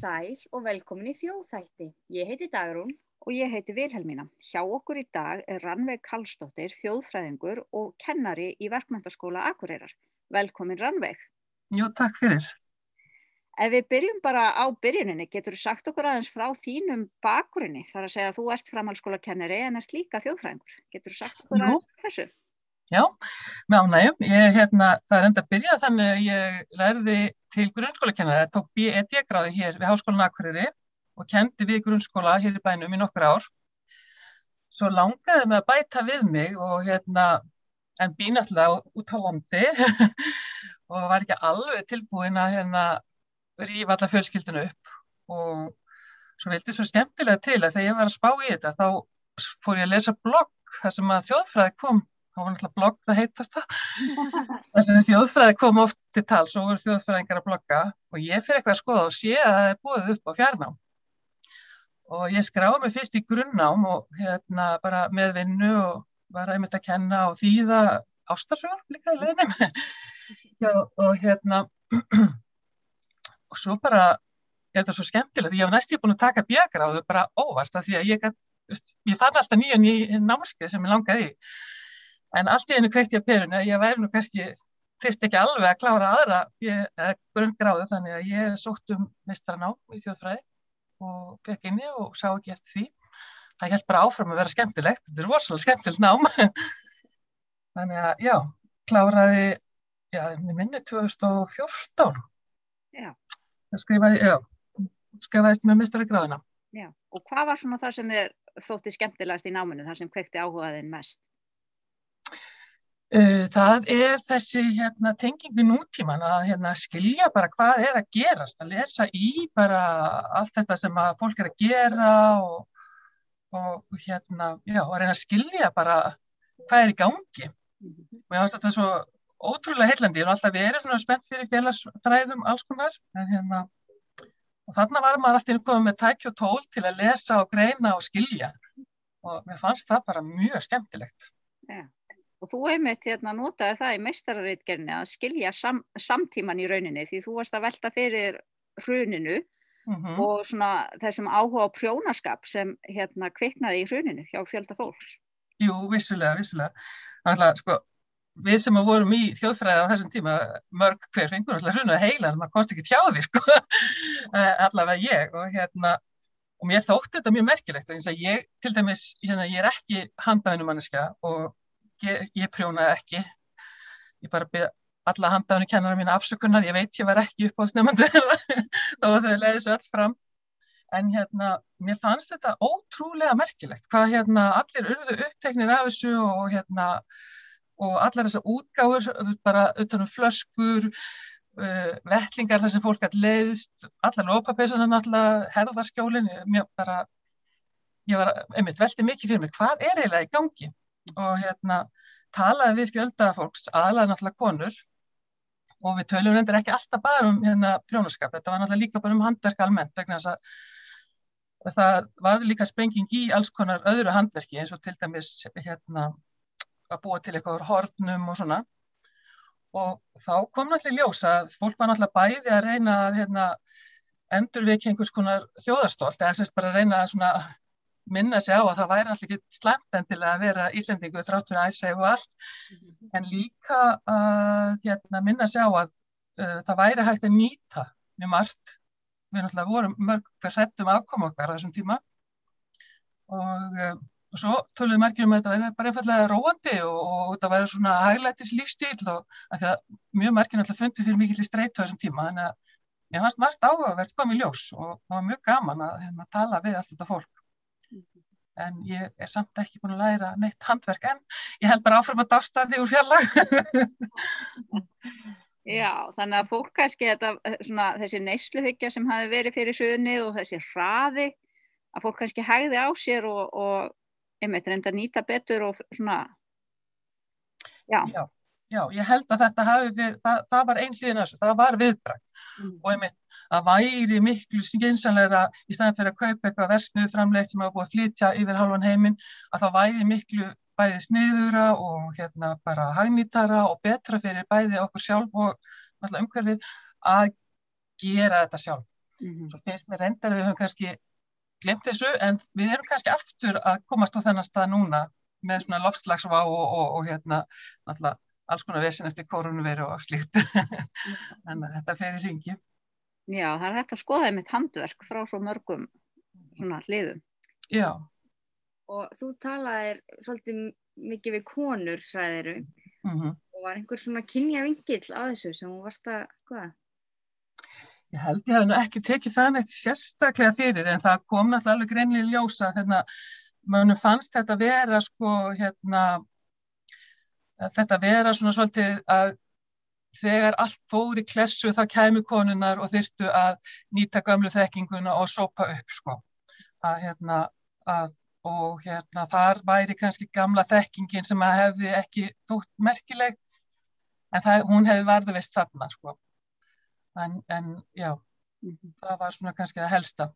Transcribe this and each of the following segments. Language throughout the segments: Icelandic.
Sæl og velkomin í þjóðþætti. Ég heiti Dagrún. og ég heiti Vilhelmína. Hjá okkur í dag er Rannveig Kallstóttir, þjóðfræðingur og kennari í Verkmyndaskóla Akureyrar. Velkomin Rannveig. Jú, takk fyrir. Ef við byrjum bara á byrjuninni, getur þú sagt okkur aðeins frá þínum bakurinni? Það er að segja að þú ert framhalskóla kennari en ert líka þjóðfræðingur. Getur þú sagt okkur Jú. aðeins þessu? Já, með ánægjum. Ég, hérna, það er enda að byrja þannig að ég lærði til grunnskólakennara, tók B.E.D. gráði hér við Háskólan Akureyri og kendi við grunnskóla hér í bænum í nokkur ár. Svo langaði mig að bæta við mig og hérna, en bý náttúrulega út á landi og var ekki alveg tilbúin að hérna rífa alla fjölskyldinu upp og svo vildi svo skemmtilega til að þegar ég var að spá í þetta þá fór ég að lesa blogg þar sem að þjóðfræði kom þá var náttúrulega blogg það heitast það. Þar sem þjóðfræði kom oft til tal svo voru þjóðfræðingar að blogga og ég fyrir eitthvað að skoða og sé að það er búið upp á fjarnám. Og ég skráði mig fyrst í grunnnám og hérna bara með vinnu og var einmitt að kenna og þýða ástarsjór líka í leðinum Já, og hérna og svo bara er þetta svo skemmtilegt, ég hef næst ég búin að taka bjögráðu bara óvart af því að ég, ég fann alltaf nýjan í námskeið sem ég langaði í en allt í einu kveikt ég að peruna, ég væri nú kannski þyrst ekki alveg að klára aðra grunngráðu þannig að ég sótt um mestranám í þjóðfræði og fekk inni og sá ekki eftir því það held bara áfram að vera skemmtilegt þetta er rosalega skemmtilegt nám þannig að já, kláraði já, minni 2014 Já. það skrifaði, já skrifaðist með mestaragráðina Já. Og hvað var svona það sem þér þótti skemmtilegast í náminu, það sem kveikti áhugaðin mest? Uh, það er þessi hérna, tenging við nútíman að hérna, skilja bara hvað er að gerast, að lesa í bara allt þetta sem að fólk er að gera og, og hérna, já, að reyna að skilja bara hvað er í gangi. Og ég finnst þetta svo ótrúlega heillandi, ég hef alltaf verið spennt fyrir félagsfræðum alls konar, en hérna, og þarna var maður alltaf komið með tæki og tól til að lesa og greina og skilja og mér fannst það bara mjög skemmtilegt. Já. Og þú einmitt hérna notaði það í meistararitgerni að skilja sam, samtíman í rauninni því þú varst að velta fyrir hruninu Mm -hmm. og svona þessum áhuga á prjónaskap sem hérna kviknaði í hruninu hjá fjölda fólks. Jú, vissulega, vissulega. Alltaf, sko, við sem að vorum í þjóðfræði á þessum tíma, mörg hver fengur alltaf hrunuði heilan, maður komst ekki tjá því, sko, allavega ég og hérna, og mér þótti þetta mjög merkilegt, að ég, til dæmis, hérna, ég er ekki handavinumanniska og ég, ég prjónaði ekki, ég bara byrði alla handafinu kennara mína afsökunar, ég veit ég var ekki upp á snemandi þó að þau leiði svo alls fram, en hérna, mér fannst þetta ótrúlega merkilegt, hvað hérna allir urðu uppteknir af þessu og hérna, og allar þessar útgáður, bara utanum flöskur, uh, vettlingar þar sem fólk gæti leiðist, allar lópapeysunar náttúrulega, herðarskjólin, mér bara, ég var, einmitt, veldi mikið fyrir mig, hvað er eiginlega í gangi? Og hérna, talaði við fjölda fólks, aðalega náttúrulega konur, og við töljum reyndir ekki alltaf bara um hérna prjónaskap, þetta var náttúrulega líka bara um handverk almennt, þess að það var líka sprenging í alls konar öðru handverki eins og til dæmis hérna að búa til eitthvað hortnum og svona. Og þá kom náttúrulega ljós að fólk var náttúrulega bæði að reyna að hérna, endurviki einhvers konar þjóðarstólt eða sérst bara að reyna að minna sig á að það væri alltaf ekki slemt endilega að vera Íslandingu þrátt fyrir æsæg og allt. En líka að hérna, minna sig á að uh, það væri hægt að nýta mjög margt. Við náttúrulega vorum mörg hver hrettum afkom okkar á þessum tíma. Og uh, og svo töluðu margir um að þetta væri bara einfallega róandi og, og þetta væri svona hæglætis lífstíl og að því að mjög margir náttúrulega fundið fyrir mikill í streitu á þessum tíma. Þannig að mér fannst margt áhugavert komið ljós og það var mjög gaman að hérna, tala við allt þetta fólk en ég er samt ekki búin að læra neitt handverk en ég held bara áfram að dásta því úr fjallag Já, þannig að fólk kannski þetta, svona, þessi neysluhyggja sem hafi verið fyrir söðnið og þessi hraði að fólk kannski hægði á sér og, og einmitt reynda að nýta betur og svona já. já, já, ég held að þetta hafi við, það, það var hlýðin þessu, það var viðbræk mm. og einmitt að væri miklu skynsanleira í staðin fyrir að kaupa eitthvað versnuðu framleitt sem hafa búið að flytja yfir halvan heiminn að það væri miklu bæði sniðura og hérna bara hagnítara og betra fyrir bæði okkur sjálf og umhverfið að gera þetta sjálf Mm -hmm. Svo finnst mér reyndar að við höfum kannski glemt þessu en við erum kannski aftur að komast á þennan stað núna með svona lofslagsvá og, og, og hérna alltaf alls konar vesin eftir koronaviru og slíkt. Þannig að þetta fer í ringi. Já, það er hægt að skoða einmitt handverk frá svo mörgum svona hliðum. Já. Og þú talaðir svolítið mikið við konur, sæðiru, mm -hmm. og var einhver svona kynja vingill að þessu sem hún varst að, hvaða? Ég held ég hef nú ekki tekið það neitt sérstaklega fyrir en það kom náttúrulega alveg greinlega ljósa þegar mannum fannst þetta vera sko hérna þetta vera svona svolítið að þegar allt fór í klessu þá kæmi konunar og þyrtu að nýta gamlu þekkinguna og sopa upp sko. Að, hérna, að, og hérna, þar væri kannski gamla þekkingin sem að hefði ekki þútt merkileg en það, hún hefði varði vist þarna sko. en, en já það var svona kannski það helsta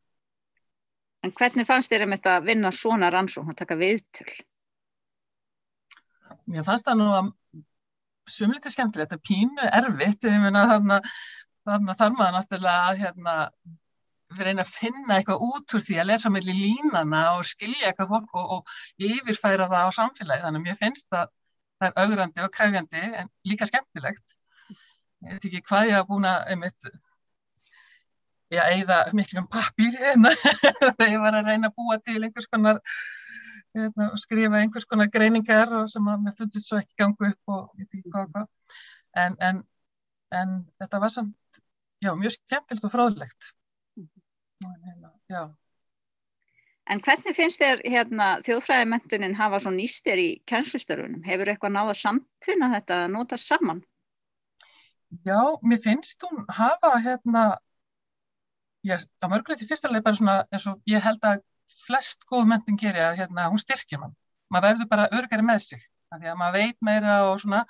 En hvernig fannst þér um þetta að vinna svona rannsókn að taka viðtöl? Mér fannst það nú að sumlítið skemmtilegt, þetta er pínu erfitt, ég meina þarna, þarna þarf maður náttúrulega að hérna, við reyna að finna eitthvað út úr því að lesa mellir línana og skilja eitthvað fólk og, og yfirfæra það á samfélagi, þannig að mér finnst það, það er augrandi og kræfjandi en líka skemmtilegt. Ég veit ekki hvað ég hafa búin að, einmitt, ég eigða miklum pappir hérna þegar ég var að reyna að búa til einhvers konar hérna, skrifa einhvers konar greiningar og sem að mér fundist svo ekki gangu upp og ég veit ekki hvað og en, en, en þetta var samt já, mjög skemmtilegt og fráðlegt hérna, já En hvernig finnst þér hérna, þjóðfræðimentunin hafa svo nýstir í kjænslustörunum? Hefur eitthvað náða samtvinna þetta að nota saman? Já, mér finnst hún hafa hérna, já, á mörguleiti fyrstulega bara svona eins og ég held að flest góð mentin gerir að hérna, hún styrkir mann. Maður verður bara örgari með sig. Því að maður veit meira og svona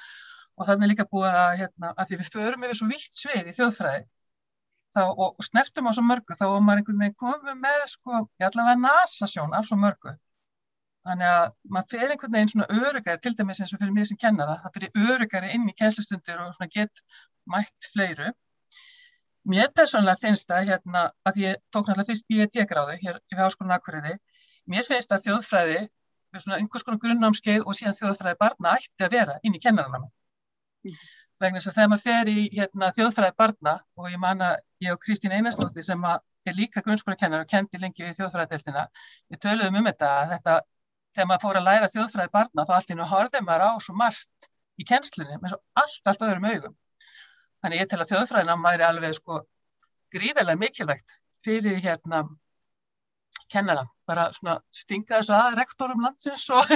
og þannig líka búið að, hérna, að því við förum yfir svo vitt svið í þjóðfræði þá, og, og snertum á svo mörgu þá og maður einhvern veginn komið með sko, allavega nasasjón af svo mörgu. Þannig að maður fer einhvern veginn svona örugari, til dæmis eins og fyrir mér sem kennara, það fyrir örugari inn í kænslustundir og svona gett mætt fleiru. Mér persónulega finnst það hérna að ég tók náttúrulega fyrst B.E.D. hér í Háskólan Akureyri, mér finnst að þjóðfræði, svona einhvers konar grunnámskeið og síðan þjóðfræði barna ætti að vera inn í kennaranámi. Mm. Vegna þess að þegar maður fer í hérna, þjóðfræði barna og ég man að ég og Kristín Einarstóttir sem er líka grunnskólakennar og kendi lengi við þjóðfræðadeltina, við töluðum um þetta að þetta, þegar maður fór að læra þjóðfræði barna þá allt í nú horfið maður á svo margt í kennslunni með svo allt, allt öðrum augum. Þannig ég tel að þjóðfræðinam væri alveg sko gríðarlega mikilvægt fyrir hérna kennara, bara svona stinga þessu að rektorum landsins og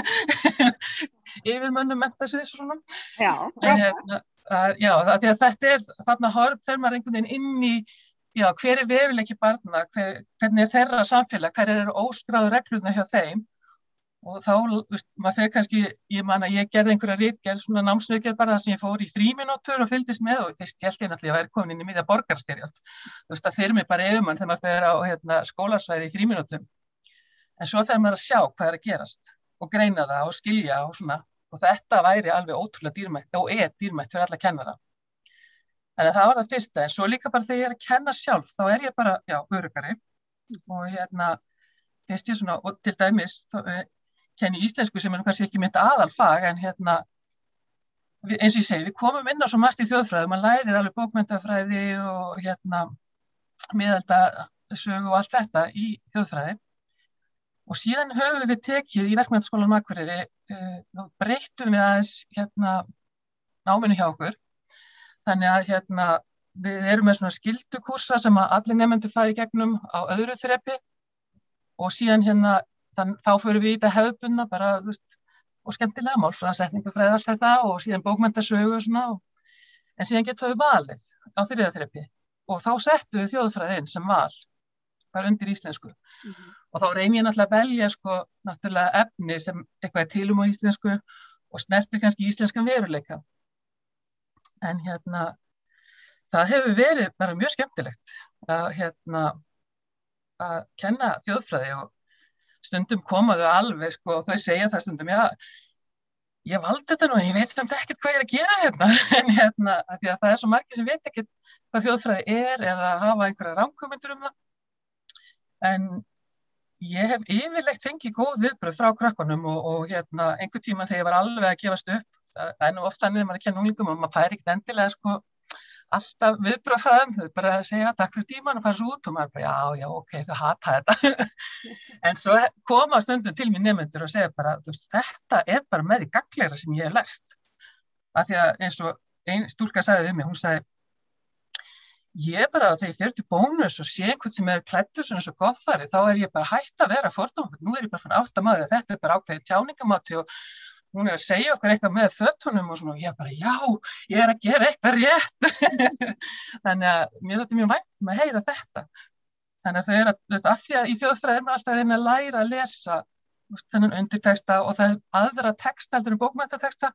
yfirmönnum menta sig þessu svona. Já, en, hérna, að, já það, þetta er þarna horf þegar maður einhvern veginn inn í já, hver er vefileiki barna, hver, hvernig er þeirra samfélag, hver eru óskráðu regluna hjá þeim og þá, veist, maður fyrir kannski, ég man að ég gerði einhverja rítgerð, svona námsveikjar bara það sem ég fór í fríminótur og fylgist með og held ég náttúrulega að vera komin inn í miðja borgarstyrjalt, þú veist, það fyrir mig bara yfirmann þegar maður fyrir á hérna, skólarsvæði í fríminótum, en svo þegar maður að sjá hvað er að gerast og greina það og skilja og svona, og þetta væri alveg ótrúlega dýrmætt og er dýrmætt fyrir alla kennara. Þannig að það var það fyrsta, en svo líka bara þegar ég er að kenni íslensku sem er kannski ekki mitt aðalfag en hérna við, eins og ég segi, við komum inn á svo margt í þjóðfræði mann lærir alveg bókmyndafræði og hérna miðaldasögu og allt þetta í þjóðfræði. Og síðan höfum við tekið í verkmyndaskólanum Akureyri uh, breyttum við aðeins hérna náminu hjá okkur. Þannig að hérna við erum með svona skildukursa sem að allir nefnendur fari gegnum á öðru þreppi og síðan hérna þann, þá fyrir við í þetta hefðbunna bara, þú veist, og skemmtilega málfræðasetningafræði allt þetta og síðan bókmyndasögu og svona, og, en síðan getum við valið á þriðaþreppi og þá settum við þjóðfræði inn sem val, bara undir íslensku. Mm -hmm. og þá reynir ég náttúrulega að velja sko, náttúrulega efni sem eitthvað er tilum á íslensku og snertir kannski íslenskan veruleika. En hérna það hefur verið bara mjög skemmtilegt að hérna að kenna þjóðfræði og stundum komaðu alveg sko og þau segja það stundum já, ég valdi þetta nú, ég veit samt ekkert hvað ég er að gera hérna en hérna, að að það er svo margir sem veit ekkert hvað þjóðfræði er eða hafa einhverja rámkomendur um það. En ég hef yfirlegt fengið góð viðbröð frá krakkonum og, og hérna, einhver tíma þegar ég var alveg að gefast upp, það er nú ofta niður maður að kenna unglingum og maður fær ekkert endilega sko alltaf viðbröð frá þeim, þau bara segja takk fyrir tíman og fara svo út og maður bara já, já, ok, þau hata þetta. en svo koma stundum til mér nefnendur og segja bara, veist, þetta er bara með í gagleira sem ég hef lært. Af því að eins og einn stúlka sagði við mig, hún sagði ég bara þegar ég fyrir til bónus og sé einhvern sem er klættur svona svo gott þar þá er ég bara hægt að vera fordómfull nú er ég bara fann átt að maður að þetta er bara ákveðið tjáningamáti og hún er að segja okkur eitthvað með föttunum og svona og ég bara já, ég er að gera eitthvað rétt. Þannig að mér þetta er mjög vænt með að heyra þetta. Þannig að þau eru að, þú veist, af því að í þjóðfræði er maður alltaf að reyna að læra að lesa veist, þennan undirteksta og það er aðra teksta heldur en bókmæntateksta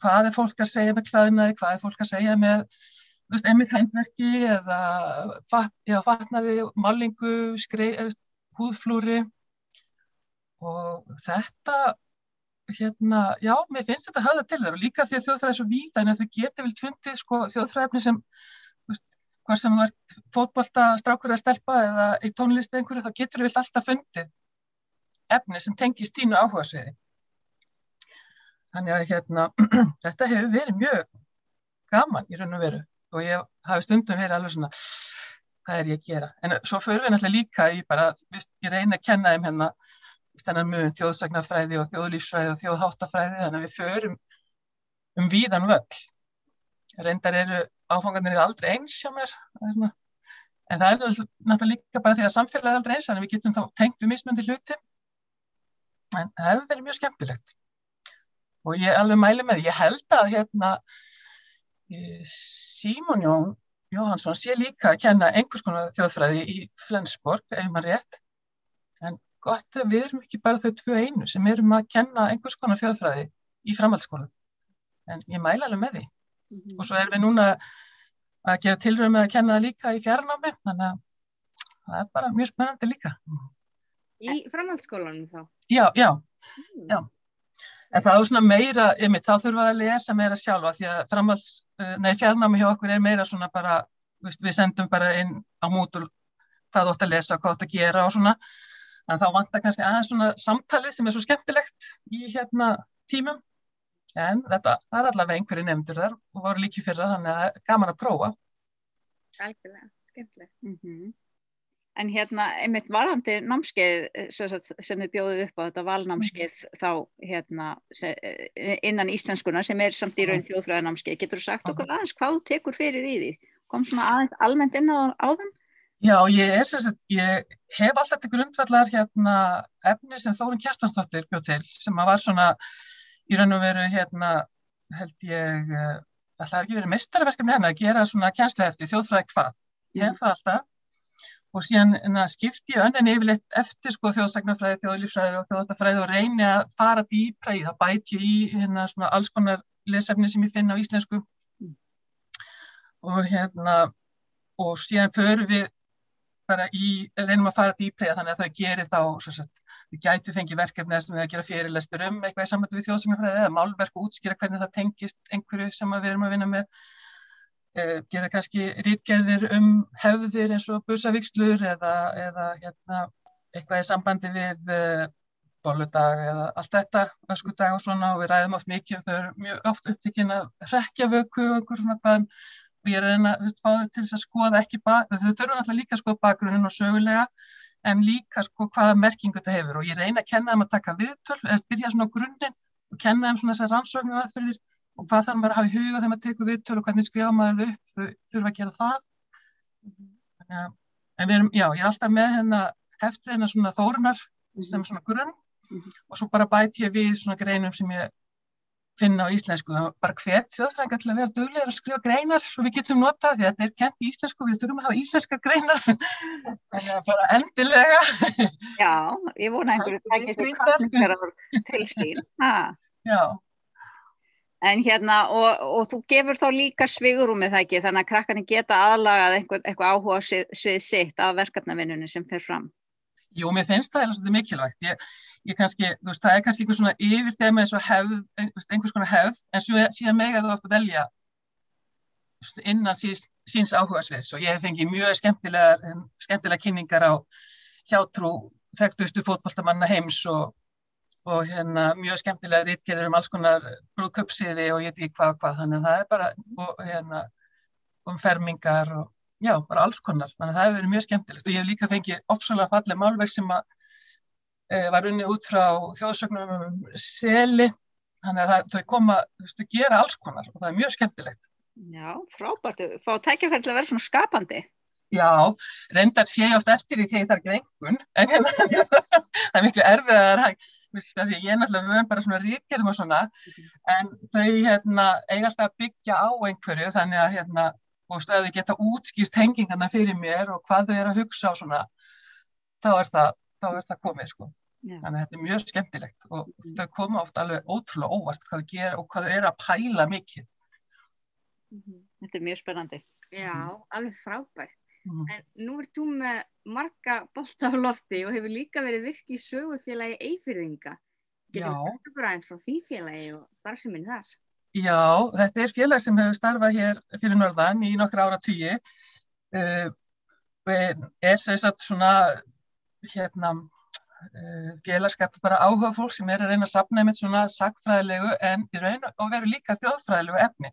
hvað er fólk að segja með klæðinaði, hvað er fólk að segja með þú veist, emmitt hændverki eða fat, já, fatnaði, malingu, skreið, húðflúri. Og þetta, hérna, já, mér finnst þetta að hafa til þér og líka því að þjóðfræði er svo þannig að þau geti vilt fundið sko, þjóðfræðinni sem, veist, hvað sem þú ert fótbolta, strákur að stelpa eða í tónlistu einhverju, þá getur vilt alltaf fundið efni sem tengist tínu áhuga sviði. Þannig að hérna, þetta hefur verið mjög gaman í raun og veru og ég hafi stundum verið alveg svona hvað er ég að gera, en svo fyrir við náttúrulega líka í bara, ég reyna að kenna þeim hérna stennar mjög um þjóðsagnafræði og þjóðlífsfræði og þjóðháttafræði þannig að við förum um víðan völl. Reyndar eru áfangarnir aldrei eins hjá mér en það er náttúrulega líka bara því að samfélag er aldrei eins þannig að við getum þá tengt við mismundi hluti. En það hefur verið mjög skemmtilegt. Og ég alveg mæli með, ég held að hérna Símon Jón Jóhansson sé líka að kenna einhvers konar þjóðfræði í Flensborg, ef maður rétt. Gott að við erum ekki bara þau tvö einu sem erum að kenna einhvers konar þjóðfræði í framhaldsskóla. En ég mæla alveg með því. Mm -hmm. Og svo erum við núna að gera tilröðum með að kenna það líka í fjarnámi, þannig að það er bara mjög spennandi líka. Í framhaldsskólanum þá? Já, já, mm. já. En það er svona meira, yfir, þá þurfum við að lesa meira sjálfa því að framhalds, eh, nei fjarnámi hjá okkur er meira svona bara, við sendum bara inn á mútul þú ætti að lesa, hvað ætti að gera og svona. En þá vantar kannski aðeins svona samtalið sem er svo skemmtilegt í hérna tímum. En þetta, það er allavega einhverju nefndur þar og voru líki fyrir það, þannig að það er gaman að prófa. Algjörlega, skemmtilegt. Mm -hmm. En hérna, einmitt varandi námskeið sem við bjóðum upp á þetta valnámskeið mm. þá hérna eh, innan íslenskuna sem er samt í raun þjóðfræðanámskeið, getur þú sagt okkur aðeins hvað þú tekur fyrir í því? Kom svona aðeins almennt inn á, á þeim? Já, ég er sagt, ég hef alltaf til grundvallar hérna efni sem Þórun Kjartansdóttir bjóð til sem var svona í raun og veru hérna held ég, eh, alltaf ekki verið mistarverkefni hennar að gera svona kjænslu eftir þjóðfræði hvað. Ég hef það alltaf. Og síðan hérna, skipti ég önnin yfirleitt eftir sko, þjóðsagnarfræði, þjóðlífsfræði og þjóðattafræði og reyni að fara dýpra í það bæti í hérna, alls konar lesefni sem ég finna á íslensku. Og hérna og síðan förum við bara í, reynum að fara það þannig að það gerir þá við gætu fengið verkefni sem við að gera fyrirlestur um eitthvað í samvættu við þjóðsagnarfræði eða málverk og útskýra hvernig það tengist einhverju sem við erum að vinna með. Eh, gera kannski rítgerðir um hefðir eins og busavíkslur eða, eða hérna, eitthvað í sambandi við eh, bóludag eða allt þetta, öskudag og svona og við ræðum oft mikið þau eru mjög oft upptíkin að rekja vöku og einhver svona hvaðum og ég er að reyna að fá þau til þess að skoða ekki þau þurfum alltaf líka að skoða bakgrunin og sögulega en líka sko hvaða merkingu þetta hefur. Og ég reyna að kenna þeim að taka viðtöl eða byrja svona á grunninn og kenna þeim svona þessar rannsóknir aðferðir og hvað þarf maður að hafa í huga þegar maður tekur viðtölu og hvernig skrifa maður upp, þau þurfa að gera það. Að, en við erum, já, ég er alltaf með hérna hefti hérna svona þórunar sem er svona grunn og svo bara bæti ég við svona greinum sem ég finna á íslensku og bara hvet þjóðfrænga til að vera duglegar að skrifa greinar svo við getum notað því að þetta er kent í íslensku við þurfum að hafa íslenska greinar. Þannig að bara endilega. Já, ég vona einhverju ekki til sín. Já. En hérna, og, og þú gefur þá líka svigurúmið það ekki, þannig að krakkarnir geta aðlagað eitthvað, eitthvað áhuga svið sitt af verkefnavinnunni sem fer fram. Jú, mér finnst það eða svolítið mikilvægt. Ég kannski, veist, það er kannski einhvers svona yfir þeim eins og hefð, einhvers konar hefð, en síðan megað þú oft að velja innan síns, síns áhugasviðs. Og ég hef fengið mjög skemmtilega, skemmtilega kynningar á hjátrú þekktustu fótballtamanna heims og, og hérna, mjög skemmtilega rítgerðir um alls konar brúðköpsiði og ég veit ekki hvað hvað þannig að það er bara og, hérna, um fermingar og já, bara alls konar. Þannig að það hefur verið mjög skemmtilegt. Og ég hef líka fengið ofsalega fallið málverk sem að var unni út frá þjóðsögnum um seli. Þannig að það, þau koma, þú veist, að gera alls konar og það er mjög skemmtilegt. Já, frábært, fá tækjafærlega að vera svona skapandi. Já, reyndar sé oft eftir því þegar það er ekki engun en það er miklu erfiðar því ég er náttúrulega vöðum bara svona ríkjum og svona en þau hérna, eiga alltaf að byggja á einhverju þannig að hérna, og stöðu geta útskýst hengingarna fyrir mér og hvað þau eru að hugsa og svona þá er það, þá er það komið sko Já. þannig að þetta er mjög skemmtilegt og mm. þau koma oft alveg ótrúlega óvart hvað þau gera og hvað þau eru að pæla mikið Mhm. Þetta er mjög spennandi. Já, alveg frábært. Mm. En nú ert þú með marga bolta á lofti og hefur líka verið virkið í sögufélagi Eifirðinga. Getur þú verið okkur aðeins frá því félagi og starfseminn þar? Já, þetta er félag sem hefur starfað hér fyrir norðan í nokkra ára tíu. Uh, er sérsagt svona hérna, uh, félagskap bara áhuga fólk sem er að reyna að sapna með svona sagfræðilegu en í raun og veru líka þjóðfræðilegu efni.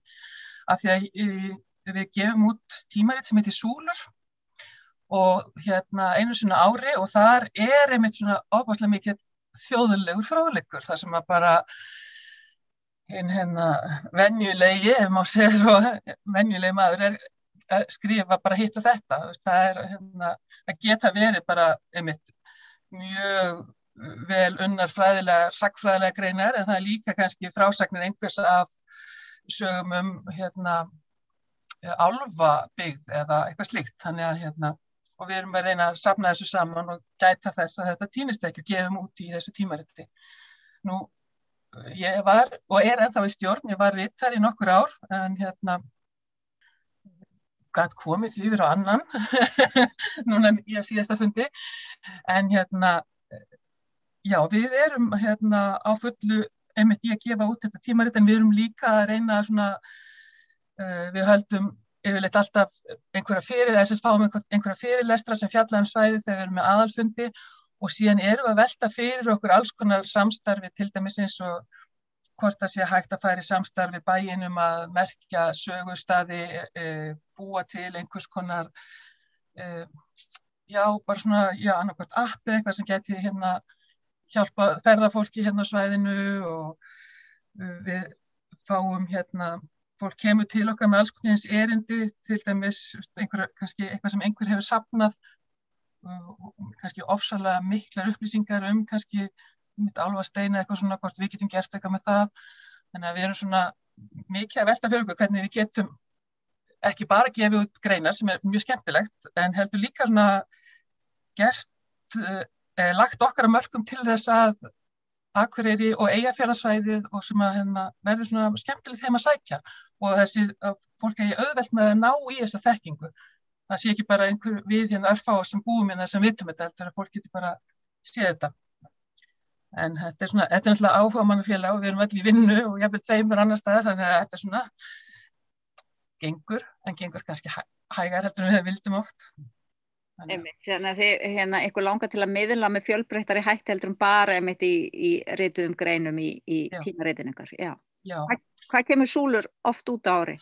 Af því að við gefum út tímaritt sem heitir Súlur og hérna einu svona ári og þar er einmitt svona óbáslega mikið þjóðulegur fráleikur þar sem að bara einn hérna venjulegi, ef maður segir svo venjulegi maður er að skrifa bara hitt og þetta það er hérna að geta verið bara einmitt mjög vel unnar fræðilega sakfræðilega greinar en það er líka kannski frásagnir einhvers af sögum um hérna álfabyggð eða eitthvað slíkt þannig að hérna og við erum að reyna að sapna þessu saman og gæta þess að þetta týnist ekki og gefum út í þessu tímariti. Nú, ég var og er ennþá í stjórn, ég var ritt þar í nokkur ár en hérna gæt komið yfir á annan núna síðast að fundi. En hérna já, við erum hérna á fullu einmitt ég að gefa út þetta tímaritt en við erum líka að reyna svona, uh, við höldum yfirleitt alltaf einhverja fyrir, að fáum einhverja fyrirlestra sem fjalla um svæði þegar við erum með aðalfundi. Og síðan erum við að velta fyrir okkur alls konar samstarfi til dæmis eins og hvort það sé hægt að færi samstarfi bæinum að merkja sögustadi, e, búa til einhvers konar, e, já, bara svona, já, annarkvæmt appi eitthvað sem geti hérna hjálpa ferðarfólki hérna á svæðinu og við fáum hérna, fólk kemur til okkar með alls konar eins erindi, til dæmis einhver, kannski eitthvað sem einhver hefur sapnað kannski ofsalega miklar upplýsingar um kannski mitt alvasteina eitthvað svona hvort við getum gert eitthvað með það þannig að við erum svona mikið að velta fyrir okkur hvernig við getum ekki bara gefið út greinar sem er mjög skemmtilegt en heldur líka svona gert eh, lagt okkar að mörgum til þess að Akureyri og eigafjörðarsvæðið og sem að hérna, verður svona skemmtilegt þeim að sækja og þessi fólk er auðvelt með að ná í þessa þekkingu. Það sé ekki bara einhver við hérna örfáa sem búum hérna sem vitum þetta, er að fólk getur bara séð þetta. En þetta er svona, þetta er náttúrulega áhuga mannafélag og við erum allir í vinnu og ég hef veit þeim er annar staðar þannig að þetta er svona gengur, en gengur kannski hægar heldur en við vildum oft. Þannig að þið, hérna, eitthvað langar til að miðla með fjölbreyttari hætti heldur um bara einmitt í, í reytuðum greinum í, í tímareitin ykkur. Já. Hvað, hvað kemur súlur oft út á ári?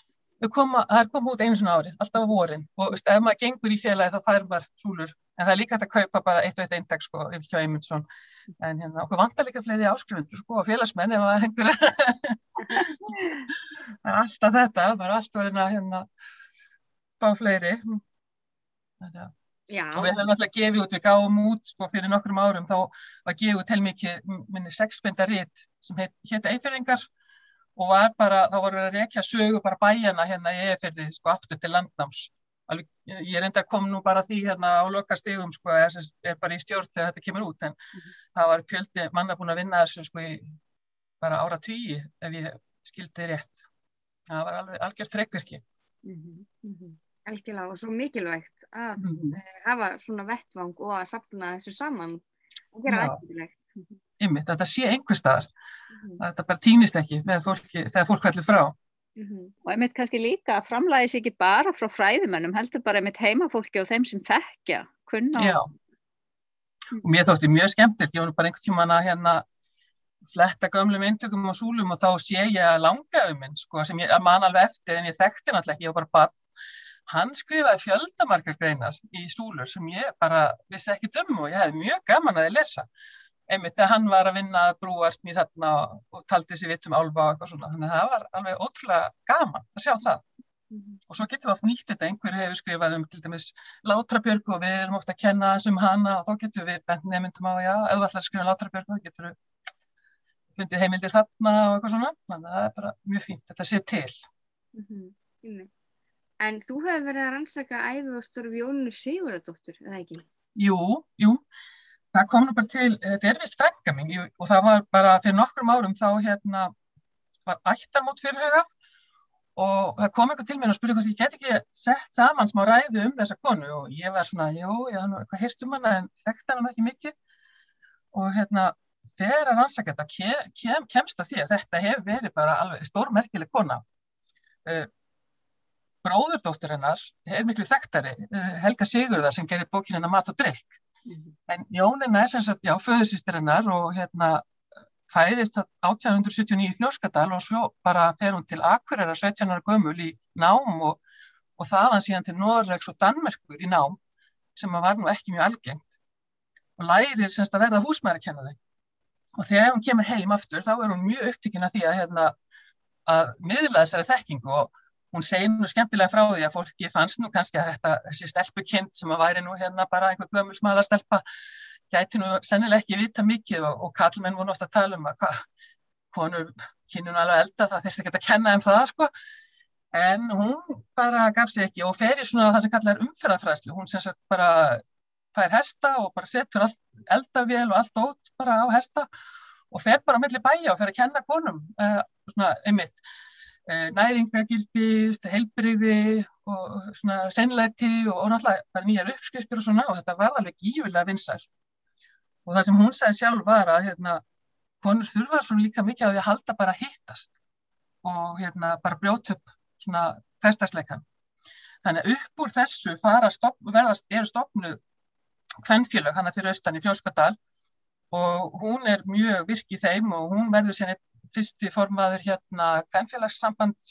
Koma, það er komið út einu svona ári, alltaf á vorin og ef maður gengur í félagi þá fær maður súlur. En það er líka hægt að kaupa bara eitt og eitt eintak sko, hjá Eymundsson. En hérna, okkur vantar líka fleiri áskrifundur sko, og félagsmenn ef það hengur. það er alltaf þetta, bara alltaf að hérna, fá fleiri. Þetta er Já. og við höfum alltaf gefið út, við gáum út sko, fyrir nokkrum árum, þá var gefið út heilmikið, minni sexbindaritt sem hétt Eifirringar og var bara, þá voru að rekja sögu bara bæjana hérna í Eifirri sko aftur til landnáms. Alveg, ég er enda að koma nú bara því hérna á loka stegum sko, að er bara í stjórn þegar þetta kemur út, en mm -hmm. það var fjöldi manna búin að vinna þessu sko í bara ára tvíi ef ég skildi rétt. Það var alveg algjörð þrekkverki. Mm -hmm algjörlega og svo mikilvægt að mm. hafa svona vettvang og að sapna þessu saman og gera aðgjörlegt. Ymmi, þetta sé einhver staðar, mm. þetta bara týnist ekki fólki þegar fólk veldur frá. Mm -hmm. Og einmitt kannski líka að framlæði sér ekki bara frá fræðimennum, heldur bara einmitt heimafólki og þeim sem þekkja, kunna. Já, og mér þótti mjög skemmtilegt, ég var bara einhvern tíman að hérna fletta gömlum indökum og súlum og þá sé ég að langaðu minn, sko, sem ég man alveg eftir en ég þekkti náttúrulega ekki, ég var bara badd. Hann skrifaði fjöldamarkar greinar í súlur sem ég bara vissi ekki dömu og ég hefði mjög gaman að ég lesa einmitt þegar hann var að vinna að brúast mér þarna og taldi sér vitt um álfa og eitthvað svona, þannig að það var alveg ótrúlega gaman að sjá það. Mm -hmm. og svo getum við oft nýtt þetta, einhver hefur skrifað um til dæmis Látrabjörgu og við erum ofta að kenna þessum hana og þá getum við bent nefndum á, já, ef þú ætlar að skrifa Látrabjörgu þá getur við fundið heimildir þarna og eitthvað svona. Þannig að það er bara mjög fínt, þetta sé til. Mm -hmm. En þú hefur verið að rannsaka æfi og stórf Jónu Sigurðardóttur, eða ekki? Jú, jú það kom nú bara til, þetta er vist frænga mín og það var bara fyrir nokkrum árum þá hérna var ættarmót fyrirhugað og það kom eitthvað til mér og spurði hvort ég get ekki sett saman smá ræðu um þessa konu og ég var svona, jú, ég hafði eitthvað hýrt um hana en þekkti hana ekki mikið og hérna þegar að rannsaka þetta kem, kem, kemst að því að þetta hefur verið bara alveg stórmerkileg kona uh, bróðurdóttir hennar er miklu þekktari, uh, Helga Sigurðar sem gerir bókin hennar Mat og Mm. En Jónina er sem sagt, já, föðursýstirinnar og hérna fæðist 1879 í Fljóskadal og svo bara fer hún til Akureyra 17. gömul í nám og, og þaðan síðan til Norregs og Danmerkur í nám sem var nú ekki mjög algengt og lærir semst að verða húsmærakennari og þegar hún kemur heim aftur þá er hún mjög upptíkin að því að, hérna, að miðla þessari þekkingu og hún segir nú skemmtilega frá því að fólki fannst nú kannski að þetta, þessi stelpukind sem að væri nú hérna bara einhver gömul smala stelpa gæti nú sennileg ekki vita mikið og, og kallmenn voru ofta að tala um að hva, konur kynnu nú alveg elda það þurfti ekki að kenna um það sko. En hún bara gaf sér ekki og fer í svona það sem kallar umferðarfræðslu. Hún sem sagt bara fær hesta og bara setur eldavél og allt ótt bara á hesta og fer bara á milli bæja og fer að kenna konum uh, svona einmitt næringagildist, heilbriði og svona senlæti og, og náttúrulega nýjar uppskriftir og svona og þetta var alveg gífilega vinsælt. Og það sem hún sagði sjálf var að hérna, konur þurfa svona líka mikið á því að halda bara hittast og hérna bara brjóta upp svona festasleikan. Þannig að upp úr þessu stopp, verðast, eru stopnuð hvennfélög hann að fyrir austan í Fjóskadal og hún er mjög virkið þeim og hún verður sérnit fyrsti formaður hérna Kvenfélagssambands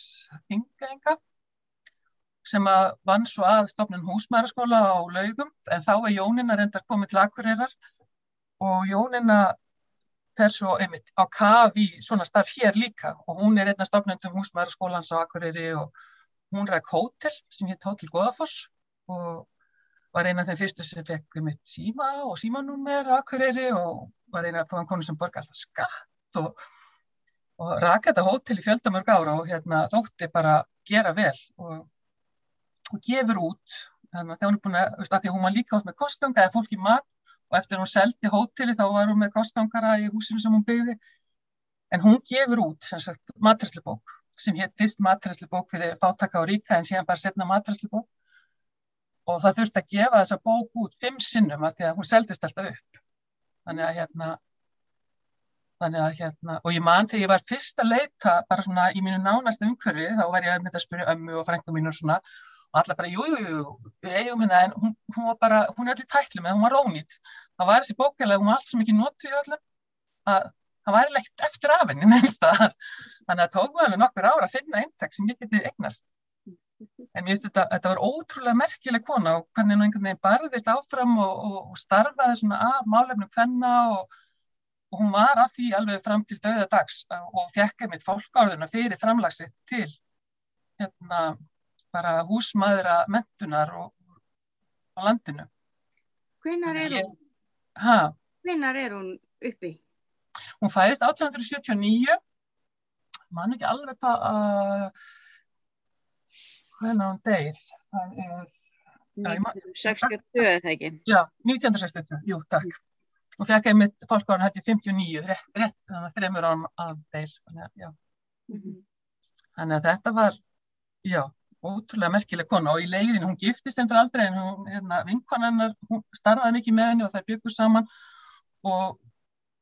Þingaenga sem að vann svo að stopnum húsmæraskóla á laugum en þá er Jónina reyndar komið til Akureyrar og Jónina fer svo einmitt á kafi svona starf hér líka og hún er einna stopnendum húsmæraskólans á Akureyri og hún ræk hótel sem hétt Hótel Goðafoss og var eina af þeim fyrstu sem fekk einmitt síma og símanúmer á Akureyri og var eina af þeim konu sem borga alltaf skatt og og raka þetta hótel í fjöldamörg ára og hérna, þótti bara gera vel og, og gefur út. Þannig að hún er búin að, að því hún var líka átt með kostganga eða fólk í mat og eftir hún seldi hóteli þá var hún með kostgangara í húsinu sem hún byggði. En hún gefur út matræslubók sem hétt fyrst matræslubók fyrir fátaka og ríka en síðan bara setna matræslubók og það þurfti að gefa þessa bók út fimm sinnum að því að hún seldist alltaf upp. Þannig að hérna Þannig að hérna, og ég man þegar ég var fyrst að leita bara svona í mínu nánasta umhverfi, þá var ég að mynda að spyrja ömmu og frængu mínu og svona, og alla bara, jú, jú, jú, við eigum hérna, en hún, hún var bara, hún er allir tætlu með, hún var rónýtt. Það var þessi bókjælega, hún var allt svo mikið notu í öllum, að það var ekkert eftir af henni nefnstaðar. Þannig að tók við alveg nokkur ára að finna eintak sem ég geti eignast. En ég veist þetta, þetta var ótrúlega merkileg kona og hvernig hún einhvern veginn barðist áfram og, og, og starfaði svona að málefnum hvenna og og hún var að því alveg fram til döðadags og fekk einmitt fólkáðuna fyrir framlagsitt til hérna bara húsmaðra mentunar og á landinu. Hvinnar er hún? Hæ? Hvinnar er hún uppi? Hún fæðist 1879, mann ekki alveg hvað að hvenna hún deyð. Það er... 1962 eða ekki? Já, 1962, jú, takk og fekk einmitt fólkváran hætti 59 rétt, rétt þannig að þreymur árum að þeir þannig, mm -hmm. þannig að þetta var já, ótrúlega merkileg kona og í leiðinu, hún giftist endur aldrei en hún, hérna, vinkonannar hún starfaði mikið með henni og þær byggur saman og,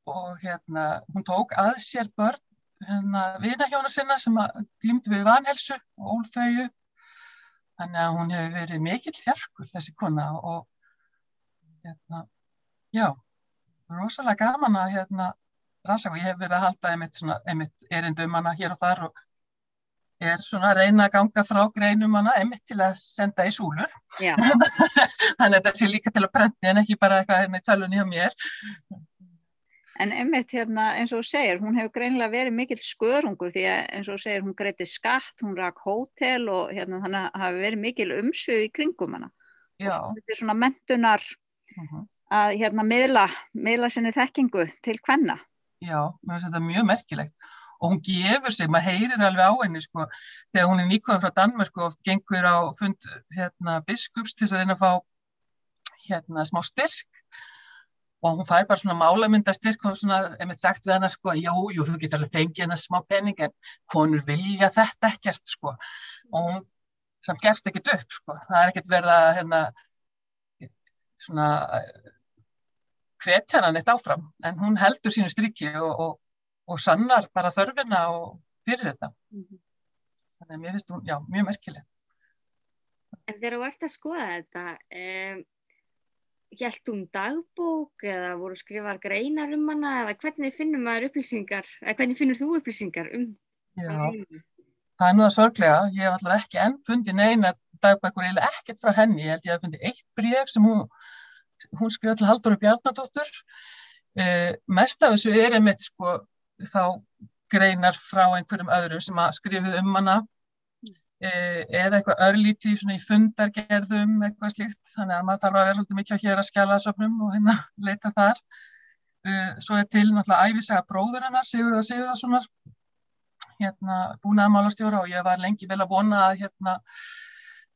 og hérna hún tók að sér börn hérna, vinahjóna sinna sem glýmdi við vanhelsu og ólþauju. Þannig að hún hefur verið mikill fjarkur þessi kona og hérna, já, rosalega gaman að hérna rannsaka og ég hef verið að halda einmitt, svona, einmitt erindum hana hér og þar og er svona að reyna að ganga frá greinum hana einmitt til að senda í súlur. Þannig að þetta sé líka til að brendi en ekki bara eitthvað hérna í tölunni á mér. En einmitt hérna eins og segir, hún hefur greinlega verið mikill skörungur því að eins og segir hún greiti skatt, hún rak hótel og hérna þannig að hafi verið mikil umsög í kringum hana. Já. Og þetta er svona mentunar uh mhm. -huh. Að hérna miðla, miðla sinni þekkingu til hvenna. Já, mér finnst þetta mjög merkilegt. Og hún gefur sig, maður heyrir alveg á henni sko, þegar hún er nýkvæðan frá Danmark og gengur á fund hérna biskups til þess að reyna að fá hérna smá styrk. Og hún fær bara svona málamyndastyrk og svona, ef mitt sagt við hana sko, jú, jú, þú getur alveg fengið hennar smá pening en konur vilja þetta ekkert sko. Og hún samt gefst ekkert upp sko, það er ekkert verið að hérna svona hvetja hann eitt áfram en hún heldur sínu strikki og, og, og sannar bara þörfina og fyrir þetta. Mm -hmm. þannig að mér finnst hún, já, mjög merkileg. En þegar þú ert að skoða þetta um Hjælt hún dagbók eða voru skrifar greinar um hana eða hvernig finnum maður upplýsingar eða hvernig finnur þú upplýsingar um Já, það er nú það sorglega. Ég hef alltaf ekki enn fundið neina dagbækur eða ekkert frá henni. Ég held ég að fundið eitt bregð sem hún, hún skrifaði til Haldur og Bjarnadóttur eh, mest af þessu er einmitt sko þá greinar frá einhverjum öðrum sem að skrifið um hana Eh, eða eitthvað örlítið svona í fundargerðum eitthvað slíkt, þannig að maður þarf að vera svolítið mikið á hér að skjala söpnum og hérna leita þar. Eh, svo er til náttúrulega æfisaga bróður hennar, Sigurða Sigurðarssonar, hérna búin aðmálastjóra og ég var lengi vel að vona að hérna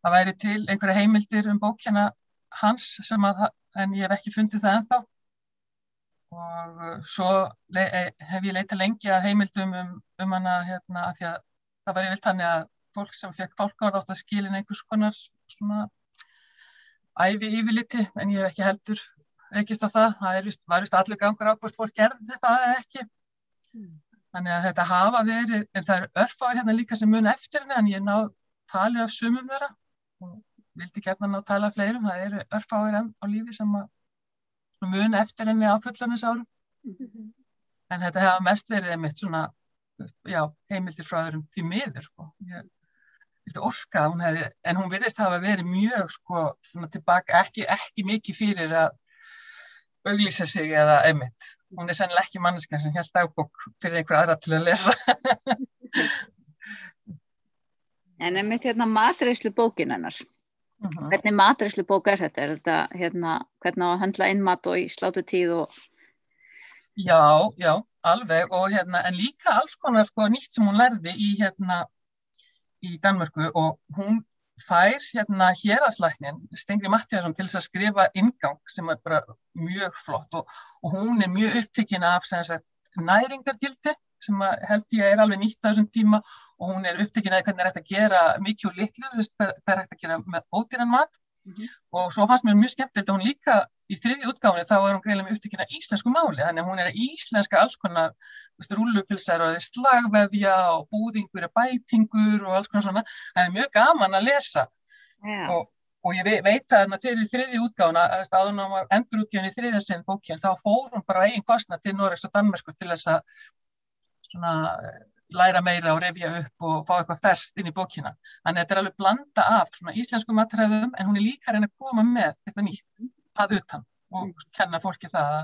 að væri til einhverja heimildir um bókjana hans sem að, en ég hef ekki fundið það ennþá. Og eh, svo hef ég leitað lengi að heimildum um, um hana hérna að því að það var yfir þannig að fólk sem fekk fólkáð átt að skilin einhvers konar svona æfi yfirliti en ég hef ekki heldur reykist á það, það vist, var vist allir gangur á hvort fólk gerði það eða ekki mm. þannig að þetta hafa verið en það eru örfáir hérna líka sem mun eftir henni en ég náð tali af sumum vera og vildi gerna ná tala af fleirum, það eru örfáir enn á lífi sem mun eftir henni á fullanisárum mm -hmm. en þetta hefa mest verið einmitt svona já, heimildir frá þeirrum því miður sko. ég orka, hún hefði, en hún virðist hafa verið mjög sko svona tilbaka, ekki, ekki mikið fyrir að auglýsa sig eða einmitt. Hún er sennilega ekki manneska sem held dagbók fyrir einhver aðra til að lesa. en einmitt hérna matreyslu bókin ennars. Mhm. -huh. Hvernig matreyslu bók er þetta? Er þetta hérna, hvernig á að handla innmat og í slátu tíð og... Já, já, alveg og hérna, en líka alls konar sko nýtt sem hún lærði í hérna í Danmörku og hún fær hérna héragslæknin Stengri Mattiðarsson til þess að skrifa ingang sem er bara mjög flott og, og hún er mjög upptikinn af sagt, næringargildi sem held ég er alveg nýtt á þessum tíma og hún er upptikinn af hvernig það er hægt að gera mikið og litlu, hvað er hægt að gera með ódýran mat mm -hmm. og svo fannst mér mjög skemmtilegt að hún líka í þriði útgáfni þá er hún greiðlega með upptökina íslensku máli þannig að hún er íslenska alls konar rúlupilsar og slagveðja og búðingur og bætingur og alls konar svona það er mjög gaman að lesa yeah. og, og ég veit að fyrir þriði útgáfna að hún var endurútgjöfni í þriðasinn bókjörn þá fór hún bara eigin kostna til Noregs og Danmarku til þess að svona læra meira og revja upp og fá eitthvað þerst inn í bókina. Þannig að þetta er alveg blanda af svona íslensku matræðum en hún er líka reyna að koma með eitthvað nýtt að utan og mm. kenna fólki það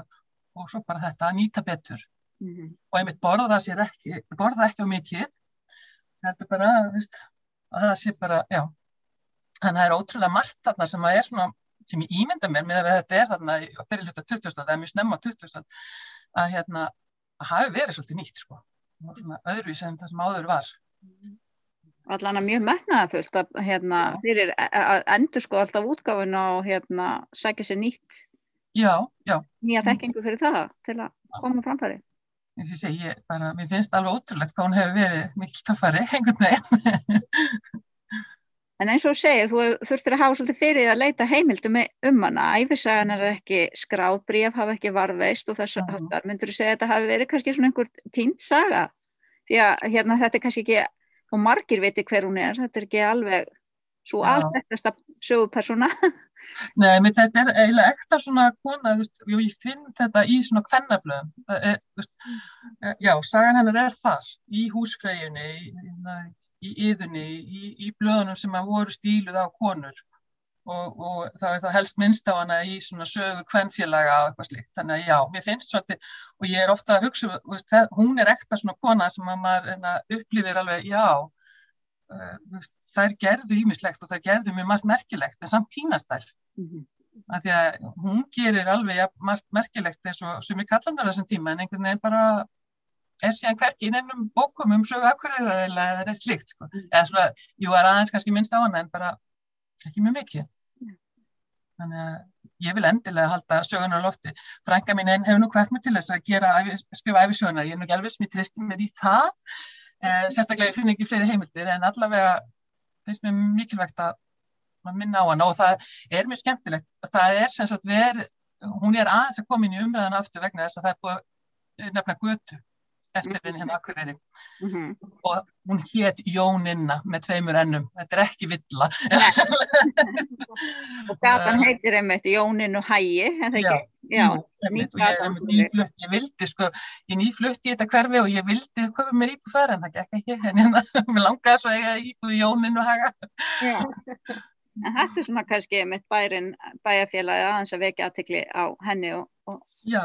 og svo bara þetta að nýta betur. Mm -hmm. Og einmitt borða sér ekki, borða ekki á mikið, þetta er bara, veist, að það sé bara, já. Þannig að það er ótrúlega margt þarna sem að er svona, sem ég ímynda mér með að þetta er þarna þeirri hluta 20. það er mjög snemma 20. að hérna, að hafi verið svolítið nýtt, sko öðruvís en það sem áður var. Allan að mjög metnaðafullt að, hérna, fyrir að endur sko alltaf útgáfun og hérna, sækja sér nýtt. Já, já. nýja þekkingu fyrir það til að koma framfæri. Ég segi, bara, mér finnst alveg ótrúlegt hvað hún hefur verið mikil kaffari, hengur neginn En eins og segir, þú þurftir að hafa svolítið fyrir því að leita heimildum um hana. Æfisagan er ekki skráðbríf, hafa ekki varðveist og þess að myndur þú segja að þetta hafi verið kannski svona einhver tínt saga? Því að hérna þetta er kannski ekki, og margir viti hver hún er, þetta er ekki alveg svo alþektasta sögupersona. Nei, mér þetta er eiginlega ekta svona kona, þú veist, jú, ég finn þetta í svona kvennaflöðum, já, sagan hennar er þar, í húsgræjunni, í, í yðunni, í, í blöðunum sem að voru stíluð á konur og, og þá er það helst minnst á hana í svona sögu kvennfélaga og eitthvað slikt, þannig að já, mér finnst svolítið og ég er ofta að hugsa, veist, hún er ekta svona kona sem að maður enna, hérna, upplifir alveg, já, uh, veist, þær gerðu ímislegt og þær gerðu mjög margt merkilegt en samt tínast þær. Mm -hmm. Því að hún gerir alveg ja, margt merkilegt eins og sem við kallam það þessum tíma en einhvern veginn bara er síðan hverki inn ennum bókum um sögu akkuræðar eða eitthvað slikt sko. Mm. Eða svona, jú er aðeins kannski minnst á hana en bara ekki mjög mikið. Þannig að ég vil endilega halda sögunar lofti. Frænka mín einn hefur nú hvert mig til þess að gera, skrifa æfisögunar. Ég er nú ekki alveg sem ég tristi mér í það. Eh, sérstaklega ég finn ekki fleiri heimildir en allavega finnst mér mikilvægt að minna á hana og það er mjög skemmtilegt. Það er sem sagt verið, hún er aðeins að koma inn í umræðan aftur vegna þess að það er búið nefna götu eftir henni hérna Akureyri. Mm -hmm. og hún hétt Jóninna með tveimur ennum, þetta er ekki villa. Og gatan heitir einmitt Jóninn og Hægi ekki? Já, einmitt, og ég, nýflutt, ég vildi sko, ég nýflutti í þetta hverfi og ég vildi köpa mér íbúð þar en það gekk ekki, hérna, mér langaði svo að ég íbúði Jóninn og Hæga En þetta er svona kannski mitt bærin bæjarfélagi aðeins að vekja aðtikli á henni og, og... Já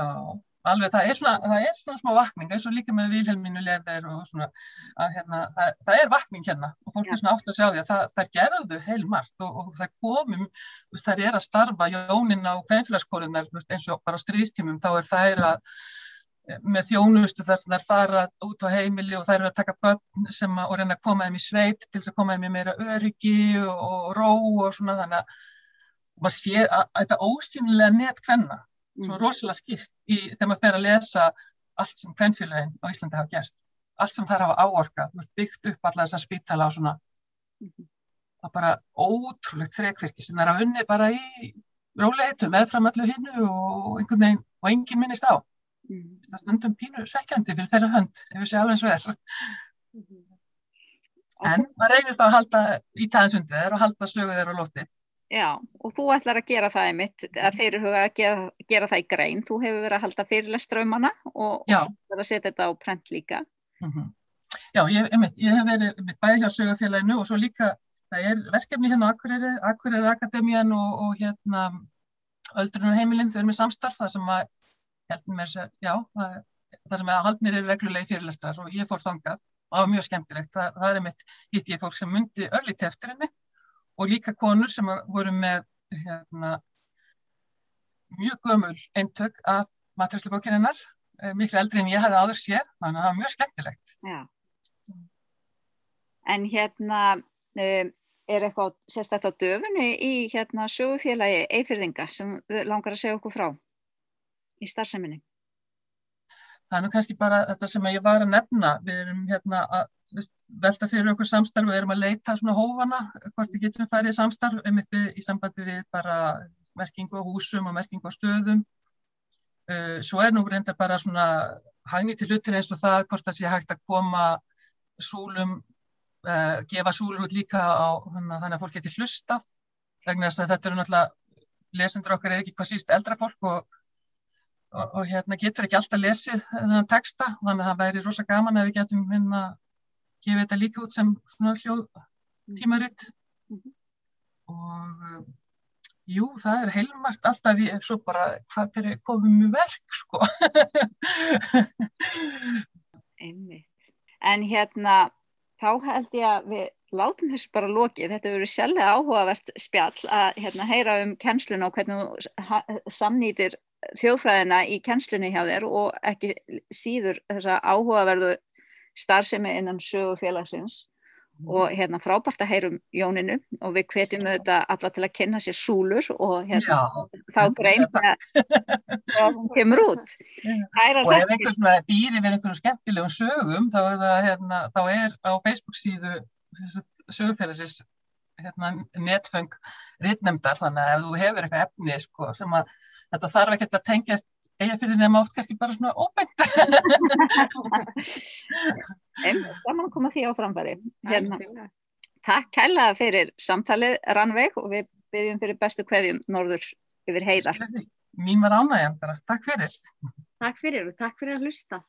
alveg það er svona, það er svona smá vakning eins og líka með Vilhelmínu Lefer og svona að hérna, það, það er vakning hérna og fólk er svona átt að sjá því að það, það gerðu heilmart og, og það komum það er að starfa jónin á kveinfélagskólunar eins og bara stríðstímum þá er það að með þjónustu þar það er fara út á heimili og það er að taka börn sem að, og reyna að koma þeim í sveit til þess að koma þeim í meira öryggi og, og ró og svona þannig að maður sé að, að þetta ósýnilega net hvenna svo mm. rosalega skipt í þegar maður fer að lesa allt sem kvennfélagin á Íslandi hafa gert allt sem þær hafa áorkað, byggt upp alla þessar spítala og svona mhm. það er bara ótrúlegt þrekverki sem þær hafa unni bara í róliheitu meðfram allu hinnu og einhvern veginn og enginn minnist á mm. það stundum pínu svekkjandi fyrir þeirra hönd ef við séum alveg svo er mm. en maður reynir þá að halda í tæðinsundi þeir og halda sögu þeirra á lótti Já, og þú ætlar að gera það einmitt, að fyrirhuga að gera, gera það í grein. Þú hefur verið að halda fyrirlestraumana og, og að setja þetta á prent líka. Mm -hmm. Já, ég, einmitt, ég hef verið einmitt, bæði hjá sögafélaginu og svo líka, það er verkefni hérna á Akureyri, Akureyri Akademían og, og hérna Öldrunarheimilinn, þau eru með samstarf, það sem að, heldur mér, já, það, það sem að haldnir eru reglulegi fyrirlestrar og ég fór þangað og það var mjög skemmtilegt. Það, það er einmitt, hitt ég fólk sem myndi örlíti eftir henni og líka konur sem voru með hérna, mjög gömul eintök af matræslubókininnar, eh, miklu eldri en ég hefði áður séð, þannig að það var mjög skemmtilegt. Já. En hérna um, er eitthvað sérstaklega á döfunni í hérna sögufélagi eifirðinga sem langar að segja okkur frá í starfseminni? Það er nú kannski bara þetta sem ég var að nefna, við erum hérna að velta fyrir okkur samstarf og erum að leita svona hófana hvort við getum færið samstarf einmitt í sambandi við bara merkingu á húsum og merkingu á stöðum. Uh, svo er nú reynda bara svona hægni til hlutir eins og það hvort það sé hægt að koma súlum uh, gefa súlur út líka á þannig að fólk geti hlustað. Vegna þess að þetta eru náttúrulega lesendur okkar er ekki hvað síst eldra fólk og, og, og hérna getur ekki alltaf lesið þennan texta þannig að það væri rosa gaman ef við getum hérna gefið þetta líka út sem svona hljóð tímaritt mm -hmm. og uh, jú, það er heilmart alltaf við, svo bara hvað er komið með verk sko Einmitt. En hérna þá held ég að við látum þessu bara lokið, þetta verður sjálflega áhugavert spjall að hérna, heyra um kennsluna og hvernig þú samnýtir þjóðfræðina í kennslunni hjá þér og ekki síður þessa áhugaverðu starfsemi innan sögufélagsins mm. og hérna frábært að heyrum Jóninu og við hvetjum auðvitað alla til að kynna sér súlur og hérna Já, þá grein að hún kemur út. Og ef einhvern svona býri við einhvern skemmtilegum sögum þá er, það, hérna, þá er á Facebook síðu sögufélagsins hérna, netfeng rittnemdar þannig að ef þú hefur eitthvað efni sko, sem að þetta þarf ekkert að tengjast eiga fyrir þeim átt kannski bara svona óbengt Einmitt, gaman að koma því á framfæri. Hérna, takk kælega fyrir samtalið Rannveig og við byggjum fyrir bestu kveðjum norður yfir heiðar. Mín var ánægjan bara. Takk fyrir. Takk fyrir og takk fyrir að hlusta.